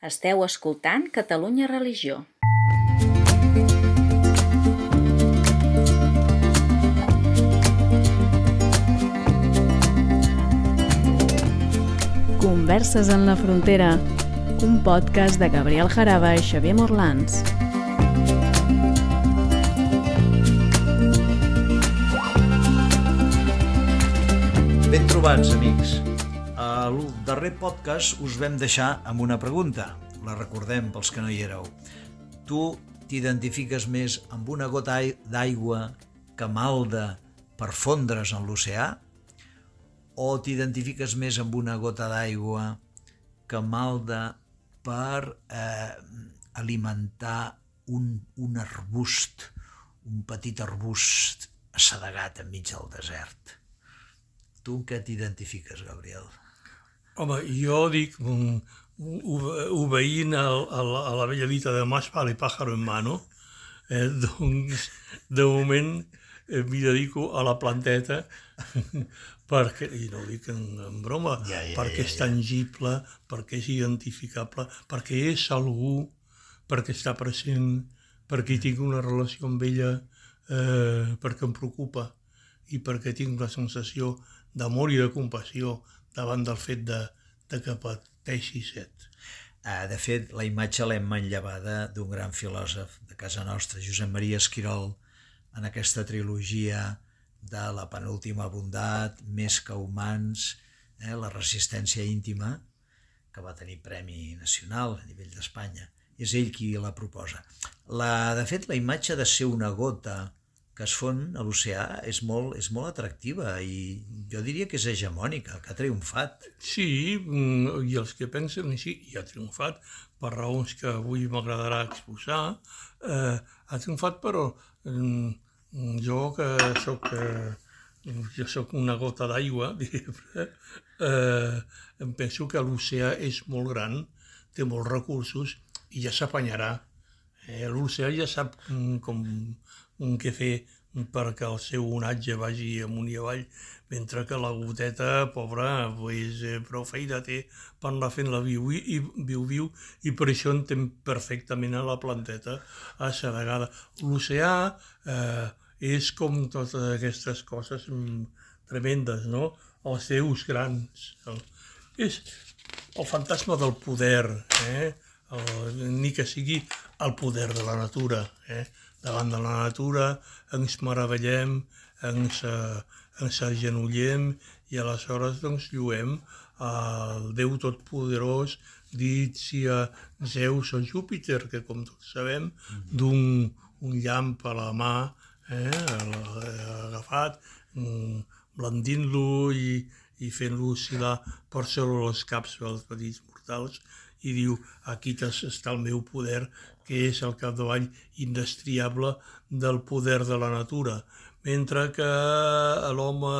Esteu escoltant Catalunya Religió. Converses en la frontera, un podcast de Gabriel Jaraba i Xavier Morlans. Ben trobats, amics. Darrer podcast us vam deixar amb una pregunta. La recordem pels que no hi éreu. Tu t'identifiques més amb una gota ai- d'aigua que malda per fondre's en l'oceà? O t'identifiques més amb una gota d'aigua que malda per eh, alimentar un, un arbust, un petit arbust assedegat enmig del desert? Tu en què t'identifiques, Gabriel? Home, jo dic, mm, obe- obeint a, a, la, a la vella dita de más vale pájaro en mano, eh, doncs, de moment eh, m'hi dedico a la planteta perquè, i no ho dic en, en broma, Ja, ja, perquè ja, és tangible, perquè és identificable, perquè és algú, perquè està present, perquè tinc una relació amb ella, eh, perquè em preocupa i perquè tinc la sensació d'amor i de compassió davant del fet de, de que pateixi set. Ah, de fet, la imatge l'hem manllevada d'un gran filòsof de casa nostra, Josep Maria Esquirol, en aquesta trilogia de la penúltima bondat, Més que humans, eh, la resistència íntima, que va tenir Premi Nacional a nivell d'Espanya. És ell qui la proposa. La, de fet, la imatge de ser una gota que es fon a l'oceà és molt, és molt atractiva i jo diria que és hegemònica, que ha triomfat. Sí, mm, i els que pensen així, i ha triomfat per raons que avui m'agradarà exposar, eh, ha triomfat però mm, jo que sóc eh, jo sóc una gota d'aigua, eh, em penso que l'oceà és molt gran, té molts recursos i ja s'apanyarà. Eh, l'oceà ja sap mm, com què fer perquè el seu onatge vagi amunt i avall, mentre que la goteta, pobra, pues, eh, prou feina té per anar fent la viu i viu viu i per això entén perfectament a la planteta assedegada. L'oceà eh, és com totes aquestes coses mm, tremendes, no? Els déus grans. El, és el fantasma del poder, eh? el, ni que sigui el poder de la natura. Eh? Davant de la natura ens meravellem, ens, eh, ens agenollem i aleshores doncs, lluem al Déu Totpoderós dit si a Zeus o Júpiter, que com tots sabem, d'un un llamp a la mà, eh, agafat, blandint-lo i, i fent-lo oscil·lar per sobre els caps dels petits mortals i diu, aquí està el meu poder, que és el capdavall indestriable del poder de la natura. Mentre que l'home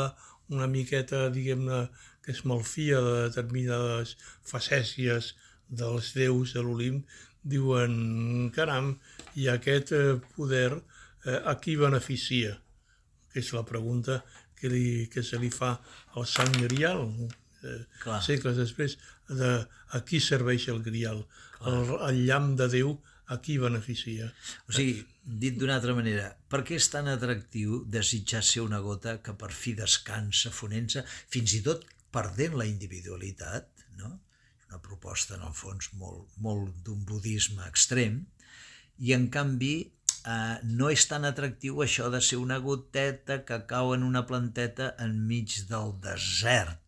una miqueta, diguem-ne, que es malfia de determinades facècies dels déus de l'Olimp, diuen, caram, i aquest eh, poder eh, a qui beneficia? Que és la pregunta que, li, que se li fa al Sant Grial, eh, Clar. segles després, de a qui serveix el Grial? El, el llamp de Déu a qui beneficia? O sigui, dit d'una altra manera, per què és tan atractiu desitjar ser una gota que per fi descansa, fonença, fins i tot perdent la individualitat, no? una proposta, en el fons, molt, molt d'un budisme extrem, i en canvi eh, no és tan atractiu això de ser una goteta que cau en una planteta enmig del desert.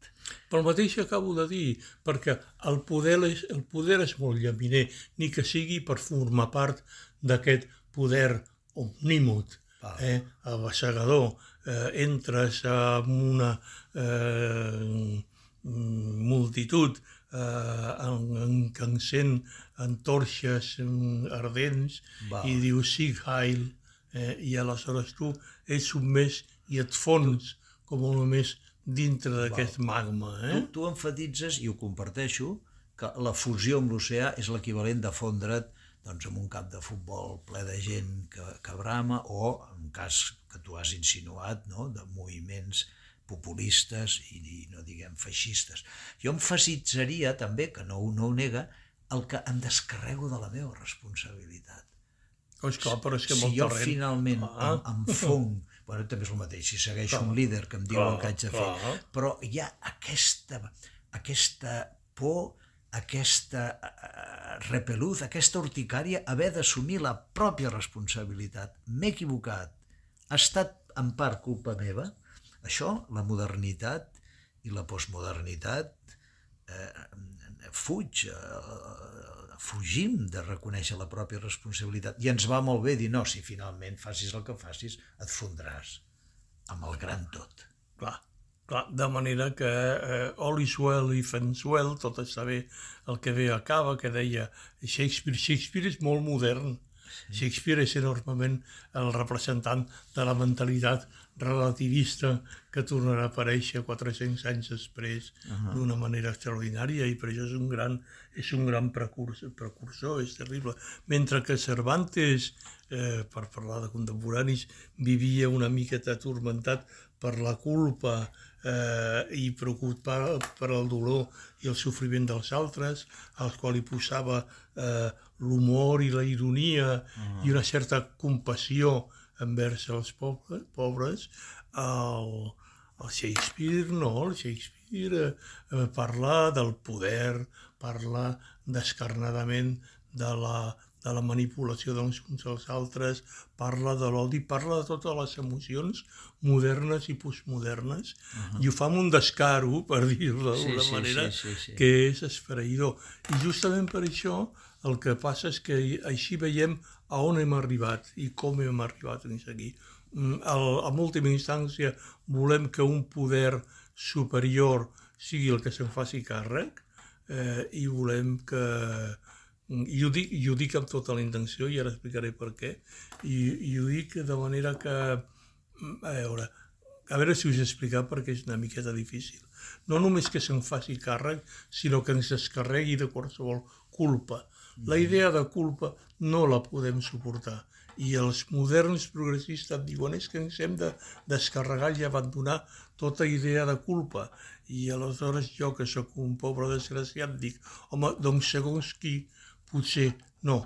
Pel mateix que acabo de dir, perquè el poder és, el poder és molt llaminer, ni que sigui per formar part d'aquest poder omnímut, Val. eh, abassegador. Eh, entres en una eh, multitud eh, en, en, que encén antorxes mm, ardents Val. i diu Sig Heil, eh, i aleshores tu ets sotmès i et fons com només dintre d'aquest magma. Eh? Tu, tu enfatitzes, i ho comparteixo, que la fusió amb l'oceà és l'equivalent de fondre't doncs, amb un camp de futbol ple de gent que, que brama o, en cas que tu has insinuat, no? de moviments populistes i, i no diguem feixistes. Jo emfasitzaria també, que no, no ho nega, el que em descarrego de la meva responsabilitat. Oh, esclar, però és que si molt jo terreny... finalment Ah. em, em fong, bueno, també és el mateix, si segueixo Clar. un líder que em diu Clar, el que haig de fer, clar. però hi ha aquesta, aquesta por, aquesta uh, repeluz, aquesta urticària, haver d'assumir la pròpia responsabilitat. M'he equivocat, ha estat en part culpa meva. Això, la modernitat i la postmodernitat eh, fuig, eh, fugim de reconèixer la pròpia responsabilitat. I ens va molt bé dir, no, si finalment facis el que facis, et fondràs amb el gran tot. Clar, clar, de manera que eh, well if ends well, tot està bé, el que ve acaba, que deia Shakespeare. Shakespeare és molt modern. Shakespeare és enormement el representant de la mentalitat relativista que tornarà a aparèixer 400 anys després uh -huh. d'una manera extraordinària i per això és un gran, és un gran precursor, precursor, és terrible. Mentre que Cervantes, eh, per parlar de contemporanis, vivia una miqueta atormentat per la culpa eh, i preocupat per el dolor i el sofriment dels altres, als quals hi posava eh, l'humor i la ironia -huh. i una certa compassió envers els pobres, pobres el, el Shakespeare no, el Shakespeare eh, parla del poder, parla descarnadament de la, de la manipulació dels uns als altres, parla de l'odi, parla de totes les emocions modernes i postmodernes, uh -huh. i ho fa amb un descaro, per dir-ho d'alguna Sí, sí, manera, sí, sí, sí. que és esfereïdor. I justament per això el que passa és que així veiem a on hem arribat i com hem arribat fins aquí. Mm, al- En última instància volem que un poder superior sigui el que se'n faci càrrec eh, i volem que... I ho, dic, I ho dic amb tota la intenció i ara explicaré per què. I, i ho dic de manera que... mm, A veure, a veure si us he explicat perquè és una miqueta difícil. No només que se'n faci càrrec, sinó que ens descarregui de qualsevol culpa. La idea de culpa no la podem suportar. I els moderns progressistes diuen és que ens hem de descarregar i abandonar tota idea de culpa. I aleshores jo, que sóc un pobre desgraciat, dic, home, doncs segons qui, potser no,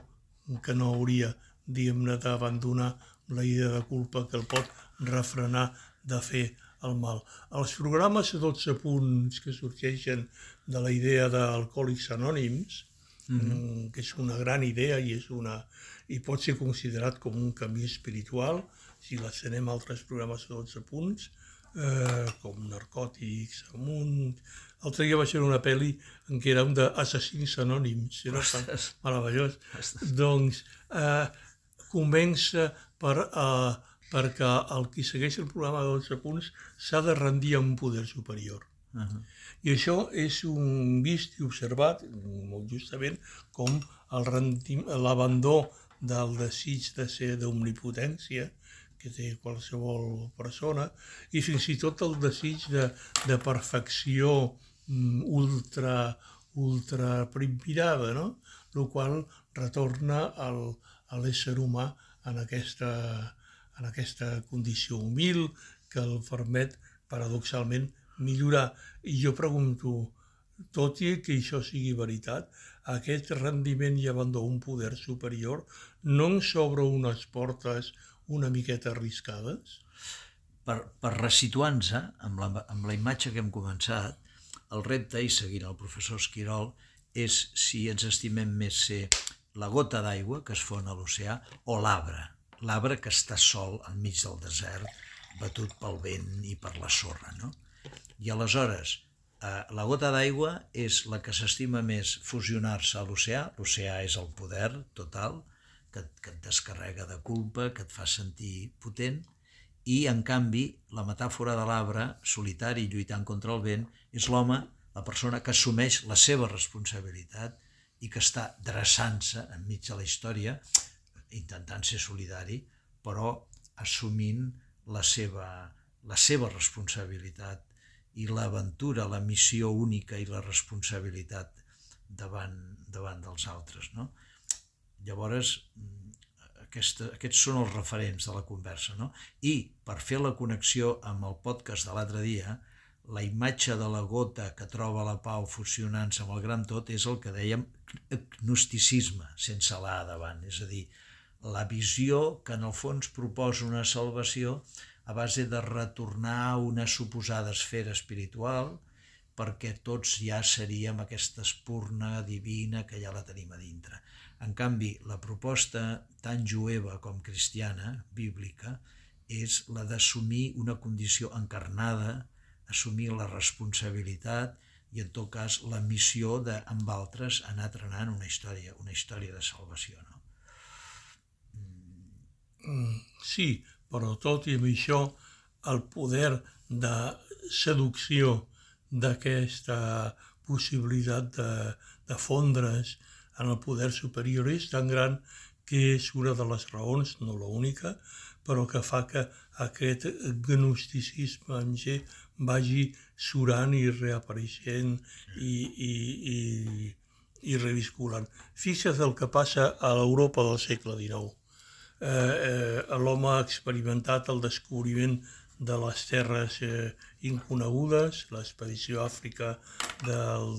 que no hauria, diguem-ne, d'abandonar la idea de culpa que el pot refrenar de fer el mal. Els programes de 12 punts que sorgeixen de la idea d'alcohòlics anònims, mm -hmm. que és una gran idea i és una i pot ser considerat com un camí espiritual, si l'estenem a altres programes de 12 punts, eh, com narcòtics, amunt... L'altre dia vaig veure una pel·li en què era un d'assassins anònims, era tan Ostres. meravellós. Doncs eh, comença per, eh, perquè el qui segueix el programa de 12 punts s'ha de rendir a un poder superior. Uh -huh. I això és un vist i observat, molt justament, com l'abandó del desig de ser d'omnipotència que té qualsevol persona i fins i tot el desig de, de perfecció mm, ultra, ultra primirada, no? el qual retorna al, a l'ésser humà en aquesta, en aquesta condició humil que el permet paradoxalment millorar. I jo pregunto, tot i que això sigui veritat, aquest rendiment i abandó un poder superior no ens obre unes portes una miqueta arriscades? per, per resituar-nos amb, la, amb la imatge que hem començat, el repte, i seguint el professor Esquirol, és si ens estimem més ser la gota d'aigua que es fon a l'oceà o l'arbre, l'arbre que està sol enmig del desert, batut pel vent i per la sorra. No? I aleshores, eh, la gota d'aigua és la que s'estima més fusionar-se a l'oceà, l'oceà és el poder total, que, que et descarrega de culpa, que et fa sentir potent, i, en canvi, la metàfora de l'arbre, solitari lluitant contra el vent, és l'home, la persona que assumeix la seva responsabilitat i que està dreçant-se enmig de la història, intentant ser solidari, però assumint la seva, la seva responsabilitat i l'aventura, la missió única i la responsabilitat davant, davant dels altres. No? Llavors, mm, aquesta, aquests són els referents de la conversa. No? I per fer la connexió amb el podcast de l'altre dia, la imatge de la gota que troba la pau fusionant-se amb el gran tot és el que dèiem gnosticisme, sense l'A davant, és a dir, la visió que en el fons proposa una salvació a base de retornar a una suposada esfera espiritual perquè tots ja seríem aquesta espurna divina que ja la tenim a dintre. En canvi, la proposta tant jueva com cristiana, bíblica, és la d'assumir una condició encarnada, assumir la responsabilitat i en tot cas la missió de amb altres anar trenant una història, una història de salvació. No? Mm, sí, però tot i això el poder de seducció d'aquesta possibilitat de, de fondre's en el poder superior és tan gran que és una de les raons, no l'única, però que fa que aquest gnosticisme en G vagi surant i reapareixent i, i, i, i revisculant. Fixa't el que passa a l'Europa del segle XIX. Eh, eh, L'home ha experimentat el descobriment de les terres eh, inconegudes, l'expedició a Àfrica del,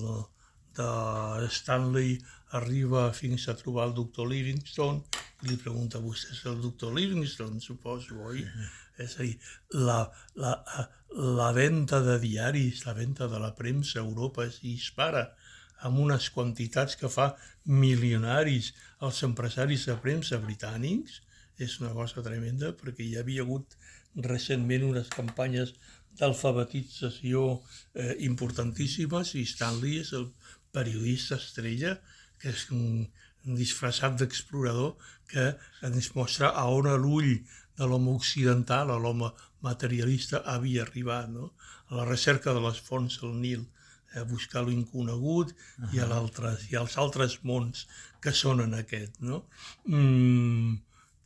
de Stanley arriba fins a trobar el doctor Livingstone i li pregunta, vostè és el doctor Livingstone, suposo, oi? -huh. És a dir, la, la, la venda de diaris, la venda de la premsa a Europa es dispara amb unes quantitats que fa milionaris els empresaris de premsa britànics, és una cosa tremenda perquè hi havia hagut recentment unes campanyes d'alfabetització eh, importantíssimes i Stanley és el periodista estrella que és un, un disfressat d'explorador que ens mostra a on l'ull de l'home occidental, a l'home materialista, havia arribat, no? a la recerca de les fonts del Nil, a buscar l'inconegut uh -huh. i, a i als altres mons que són en aquest. No? Mm,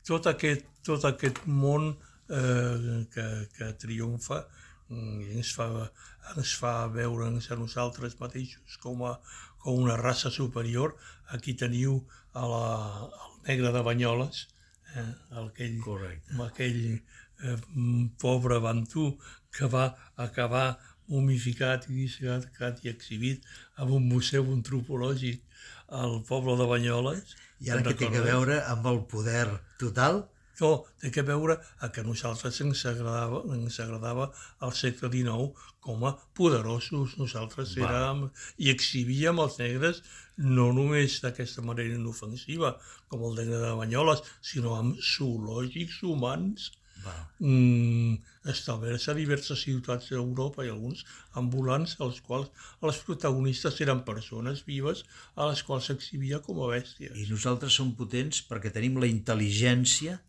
tot, aquest, tot aquest món eh, que, que triomfa mm, i ens fa, ens fa veure'ns a nosaltres mateixos com a, com una raça superior. Aquí teniu a la, el negre de Banyoles, eh, aquell, Correcte. aquell eh, pobre bantú que va acabar mumificat i dissecat i exhibit en un museu antropològic al poble de Banyoles. I ara què té a veure amb el poder total? No, té que veure a que nosaltres ens agradava, ens agradava al segle XIX com a poderosos. Nosaltres Va. érem i exhibíem els negres no només d'aquesta manera inofensiva, com el negre de Banyoles, sinó amb zoològics humans mm, establerts a diverses ciutats d'Europa i alguns ambulants als quals els protagonistes eren persones vives a les quals s'exhibia com a bèsties. I nosaltres som potents perquè tenim la intel·ligència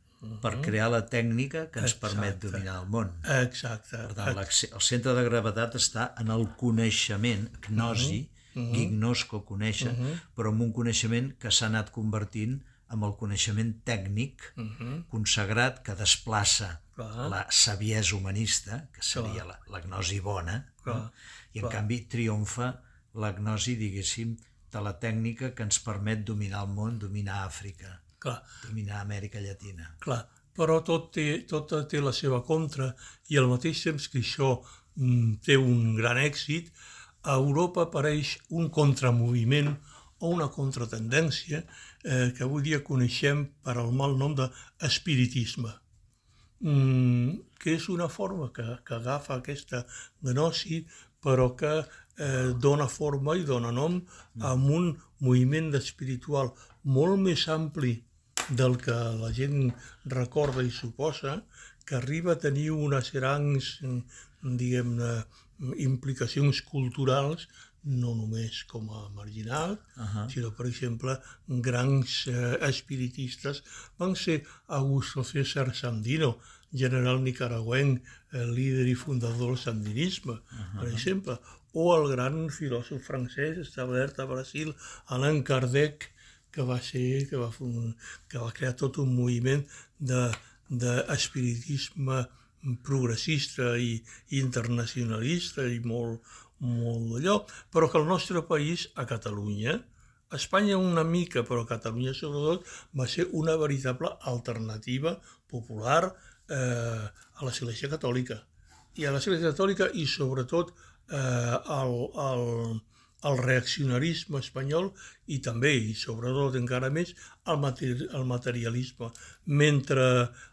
per crear la tècnica que ens Exacte. permet dominar el món. Exacte. Per tant, el centre de gravetat està en el coneixement, gnosi, uh -huh. gignosco, conèixer, uh -huh. però amb un coneixement que s'ha anat convertint amb el coneixement tècnic uh -huh. consagrat que desplaça Clar. la saviesa humanista, que seria la, la gnosi bona, no? i en Clar. canvi triomfa la gnosi, diguéssim, de la tècnica que ens permet dominar el món, dominar Àfrica. Clar. dominar Amèrica Llatina. Clar, però tot té, tot té la seva contra i al mateix temps que això mm, té un gran èxit, a Europa apareix un contramoviment o una contratendència eh, que avui dia coneixem per al mal nom d'espiritisme, mm, que és una forma que, que agafa aquesta gnosi però que eh, dona forma i dona nom a un moviment espiritual molt més ampli del que la gent recorda i suposa, que arriba a tenir unes grans, diguem-ne, implicacions culturals, no només com a marginal, uh -huh. sinó, per exemple, grans eh, espiritistes van ser Augusto César Sandino, general nicaragüenc, eh, líder i fundador del sandinisme, uh -huh. per exemple, o el gran filòsof francès establert a Brasil, Alain Kardec, que va ser, que va, que va crear tot un moviment d'espiritisme de, progressista i internacionalista i molt, molt d'allò, però que el nostre país, a Catalunya, a Espanya una mica, però a Catalunya sobretot, va ser una veritable alternativa popular eh, a l'Església Catòlica. i a l'Església Catòlica i sobretot eh, al, al, al reaccionarisme espanyol i també, i sobretot encara més, al, materi al materialisme. Mentre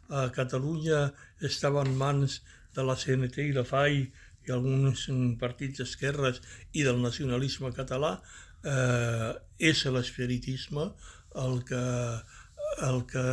a Catalunya estava en mans de la CNT i la FAI i alguns partits d'esquerres i del nacionalisme català, eh, és l'espiritisme el que, el que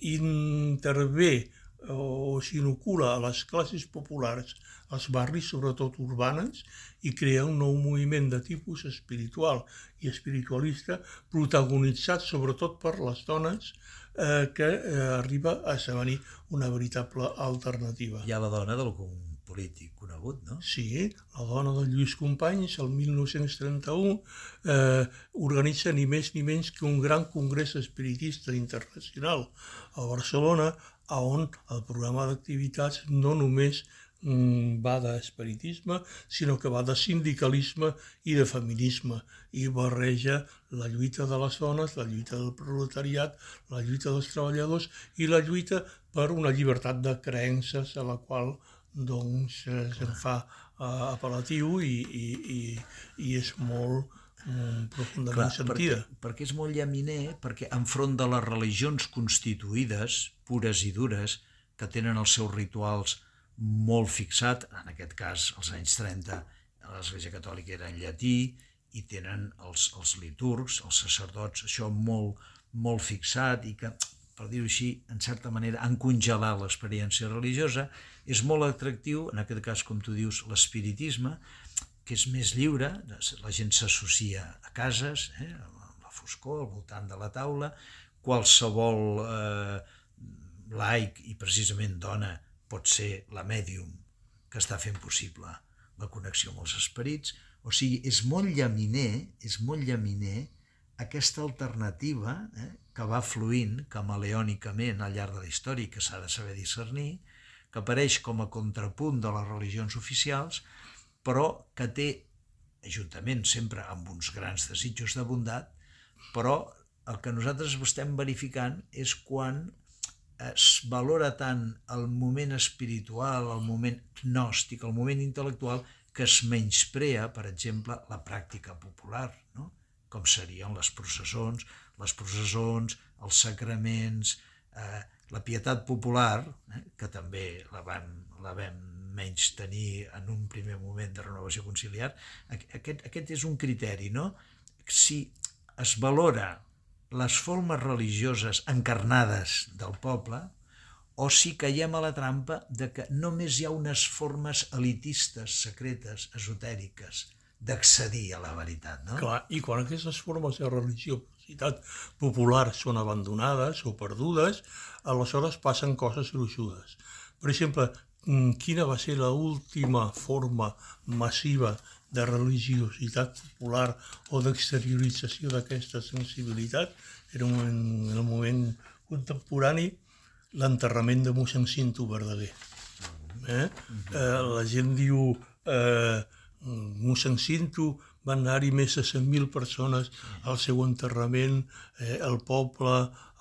intervé o s'inocula a les classes populars, als barris, sobretot urbanes, i crea un nou moviment de tipus espiritual i espiritualista protagonitzat sobretot per les dones eh, que eh, arriba a esdevenir una veritable alternativa. Hi ha la dona d'algun polític conegut, no? Sí, la dona de Lluís Companys, el 1931, eh, organitza ni més ni menys que un gran congrés espiritista internacional a Barcelona, on el programa d'activitats no només mm, va d'espiritisme, sinó que va de sindicalisme i de feminisme i barreja la lluita de les dones, la lluita del proletariat, la lluita dels treballadors i la lluita per una llibertat de creences a la qual doncs eh, se'n fa eh, apel·latiu i, i, i, i és molt mm, profundament Clar, sentida. Perquè, perquè és molt llaminer, perquè enfront de les religions constituïdes, pures i dures, que tenen els seus rituals molt fixat, en aquest cas als anys 30 l'Església Catòlica era en llatí i tenen els, els liturgs, els sacerdots, això molt, molt fixat i que, per dir-ho així, en certa manera han congelat l'experiència religiosa, és molt atractiu, en aquest cas, com tu dius, l'espiritisme, que és més lliure, la gent s'associa a cases, eh, amb la foscor, al voltant de la taula, qualsevol eh, laic i precisament dona pot ser la mèdium que està fent possible la connexió amb els esperits, o sigui, és molt llaminer, és molt llaminer aquesta alternativa eh, que va fluint camaleònicament al llarg de la història que s'ha de saber discernir, que apareix com a contrapunt de les religions oficials, però que té, juntament sempre amb uns grans desitjos de bondat, però el que nosaltres estem verificant és quan es valora tant el moment espiritual, el moment gnòstic, el moment intel·lectual, que es menysprea, per exemple, la pràctica popular, no? Com serien les processons, les processons, els sacraments, eh, la pietat popular, eh, que també la vam, la vam menys tenir en un primer moment de renovació conciliar, aquest, aquest és un criteri, no? Si es valora les formes religioses encarnades del poble, o si caiem a la trampa de que només hi ha unes formes elitistes, secretes, esotèriques, d'accedir a la veritat. No? Clar, i quan aquestes formes de religiositat popular són abandonades o perdudes, aleshores passen coses gruixudes. Per exemple, mm, quina va ser l'última forma massiva de religiositat popular o d'exteriorització d'aquesta sensibilitat? Era un, en el moment contemporani l'enterrament de mossèn Cinto Verdaguer. Eh? Eh, la gent diu eh, mossèn Cinto van anar-hi més de 100.000 persones al seu enterrament, eh, el poble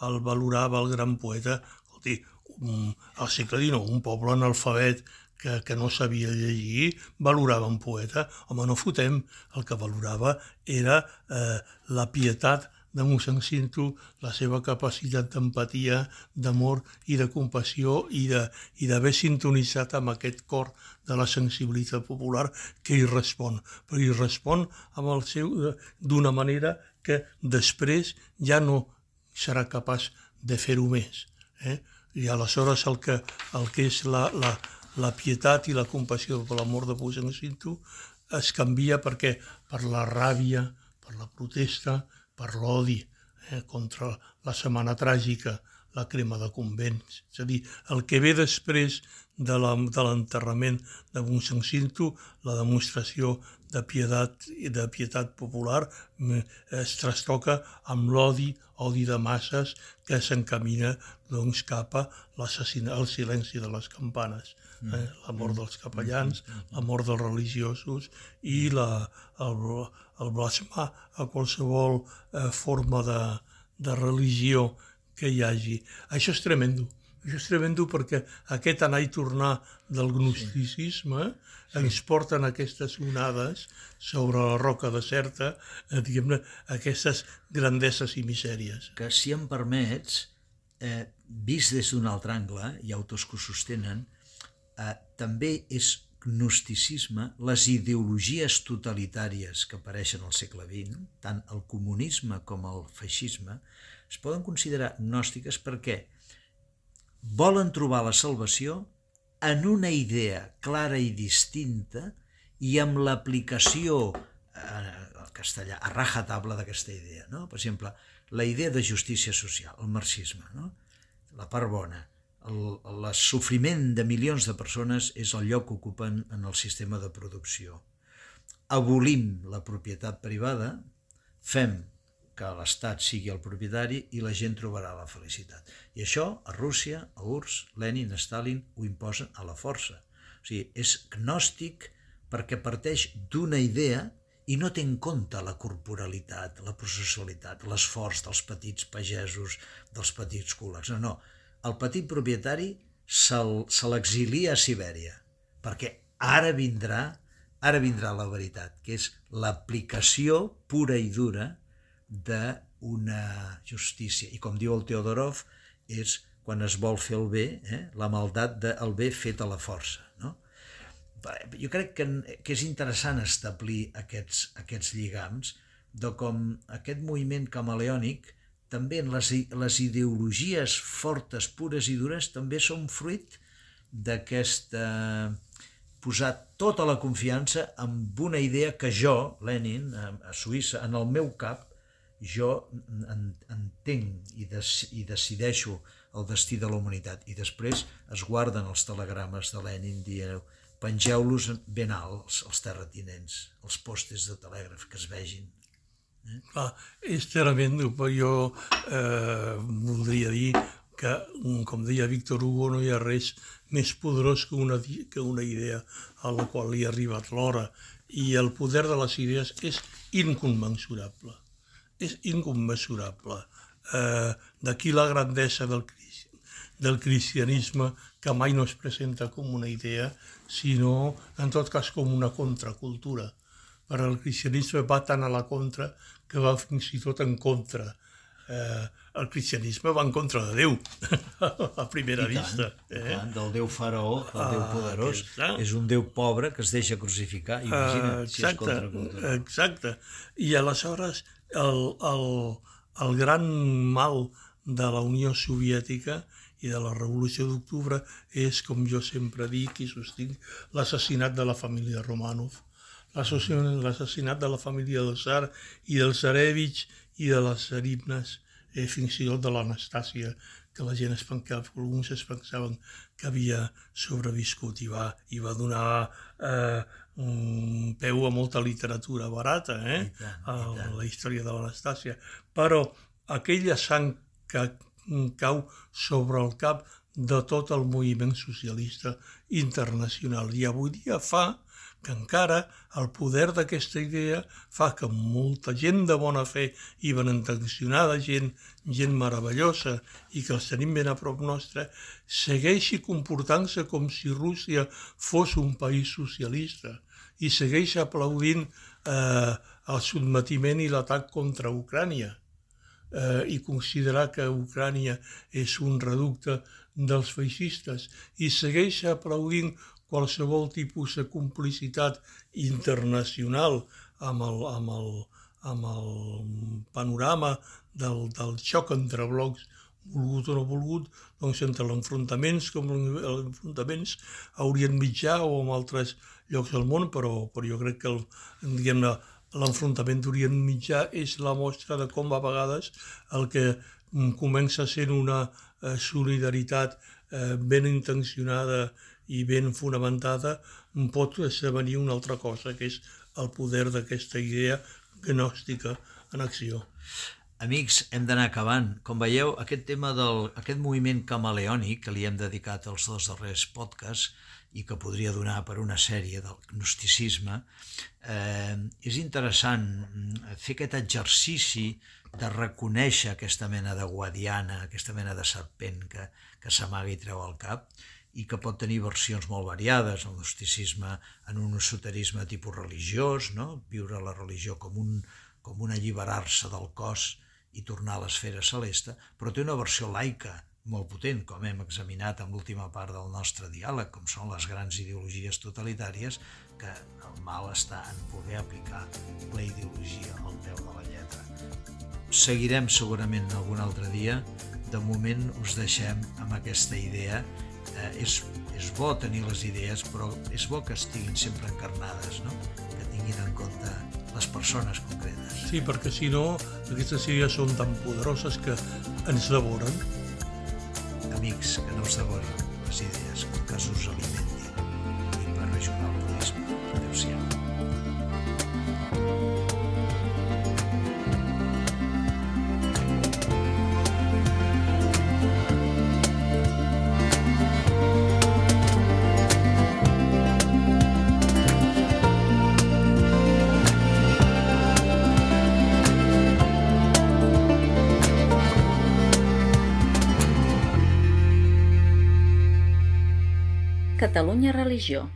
el valorava el gran poeta. Escolti, un, al segle XIX, un poble analfabet que, que no sabia llegir, valorava un poeta. Home, no fotem, el que valorava era eh, la pietat de mossèn Cinto, la seva capacitat d'empatia, d'amor i de compassió i d'haver sintonitzat amb aquest cor de la sensibilitat popular que hi respon. Però hi respon amb el seu d'una manera que després ja no serà capaç de fer-ho més. Eh? I aleshores el que, el que és la, la, la pietat i la compassió per l'amor de mossèn Cinto es canvia perquè per la ràbia, per la protesta, per l'odi eh, contra la setmana tràgica, la crema de convents. És a dir, el que ve després de l'enterrament de, de Montsen Cinto, la demostració de pietat i de pietat popular es trastoca amb l'odi, odi de masses que s'encamina doncs, cap a al silenci de les campanes. Eh? Mm. La mort dels capellans, mm. la mort dels religiosos i la, el, el blasmar a qualsevol eh, forma de, de religió que hi hagi. Això és tremendo. Això és tremendo perquè aquest anar i tornar del gnosticisme sí. ens porten aquestes onades sobre la roca deserta, eh, diguem-ne, aquestes grandeses i misèries. Que, si em permets, eh, vist des d'un altre angle, hi ha autors que ho sostenen, eh, també és gnosticisme les ideologies totalitàries que apareixen al segle XX, tant el comunisme com el feixisme, es poden considerar gnòstiques perquè volen trobar la salvació en una idea clara i distinta i amb l'aplicació eh, al castellà, a rajatabla d'aquesta idea. No? Per exemple, la idea de justícia social, el marxisme, no? la part bona, el, el sofriment de milions de persones és el lloc que ocupen en el sistema de producció. Abolim la propietat privada, fem que l'Estat sigui el propietari i la gent trobarà la felicitat. I això a Rússia, a URSS, Lenin, Stalin ho imposen a la força. O sigui, és gnòstic perquè parteix d'una idea i no té en compte la corporalitat, la processualitat, l'esforç dels petits pagesos, dels petits col·legs. No, no el petit propietari se l'exilia a Sibèria, perquè ara vindrà, ara vindrà la veritat, que és l'aplicació pura i dura d'una justícia. I com diu el Teodorov, és quan es vol fer el bé, eh? la maldat del bé fet a la força. No? Jo crec que, que és interessant establir aquests, aquests lligams de com aquest moviment camaleònic també en les, les ideologies fortes, pures i dures, també són fruit d'aquesta posar tota la confiança en una idea que jo, Lenin, a Suïssa, en el meu cap, jo entenc i, des, i decideixo el destí de la humanitat. I després es guarden els telegrames de Lenin dient pengeu-los ben alt, els, els terratinents, els postes de telègraf, que es vegin. Clar, és però jo eh, voldria dir que, com deia Víctor Hugo, no hi ha res més poderós que una, que una idea a la qual li ha arribat l'hora i el poder de les idees és inconmensurable. És inconmensurable. Eh, D'aquí la grandesa del, del cristianisme que mai no es presenta com una idea, sinó en tot cas com una contracultura però el cristianisme va tant a la contra que va fins i tot en contra. Eh, el cristianisme va en contra de Déu, a primera I vista. Tant, eh? tant, del Déu faraó, el Déu ah, poderós, ah, és un Déu pobre que es deixa crucificar, imagina't uh, exacte, si és contra cultura. Exacte, i aleshores el, el, el gran mal de la Unió Soviètica i de la Revolució d'Octubre és, com jo sempre dic i sostinc, l'assassinat de la família Romanov l'assassinat de la família del Tsar i del Zarevich i de les Zaribnes, eh, fins i tot de l'Anastàcia, que la gent es pensava, alguns es pensaven que havia sobreviscut i va, i va donar eh, un peu a molta literatura barata, eh? I tant, i tant. a la història de l'Anastàcia. Però aquella sang que cau sobre el cap de tot el moviment socialista internacional i avui dia fa que encara el poder d'aquesta idea fa que molta gent de bona fe i benintencionada, gent, gent meravellosa i que els tenim ben a prop nostre, segueixi comportant-se com si Rússia fos un país socialista i segueix aplaudint eh, el sotmetiment i l'atac contra Ucrània eh, i considerar que Ucrània és un reducte dels feixistes i segueix aplaudint qualsevol tipus de complicitat internacional amb el, amb el, amb el panorama del, del xoc entre blocs volgut o no volgut, doncs entre l'enfrontaments com enfrontaments a Orient Mitjà o en altres llocs del món, però, però jo crec que el, diguem-ne l'enfrontament d'Orient Mitjà és la mostra de com a vegades el que comença sent una eh, solidaritat eh, ben intencionada i ben fonamentada pot esdevenir una altra cosa, que és el poder d'aquesta idea gnòstica en acció. Amics, hem d'anar acabant. Com veieu, aquest tema del aquest moviment camaleònic que li hem dedicat als dos darrers podcasts i que podria donar per una sèrie del gnosticisme, eh, és interessant fer aquest exercici de reconèixer aquesta mena de guadiana, aquesta mena de serpent que, que s'amaga i treu al cap i que pot tenir versions molt variades, el gnosticisme en un esoterisme tipus religiós, no? viure la religió com un, com un alliberar-se del cos i tornar a l'esfera celeste, però té una versió laica molt potent, com hem examinat en l'última part del nostre diàleg, com són les grans ideologies totalitàries, que el mal està en voler aplicar la ideologia al peu de la lletra. Seguirem segurament algun altre dia, de moment us deixem amb aquesta idea. Eh, és, és bo tenir les idees, però és bo que estiguin sempre encarnades, no? que tinguin en compte les persones concretes. Sí, perquè si no, aquestes idees són tan poderoses que ens devoren. Amics, que no us devorin les idees, que us alimentin i per ajudar el budisme. Adéu-siau. Religió.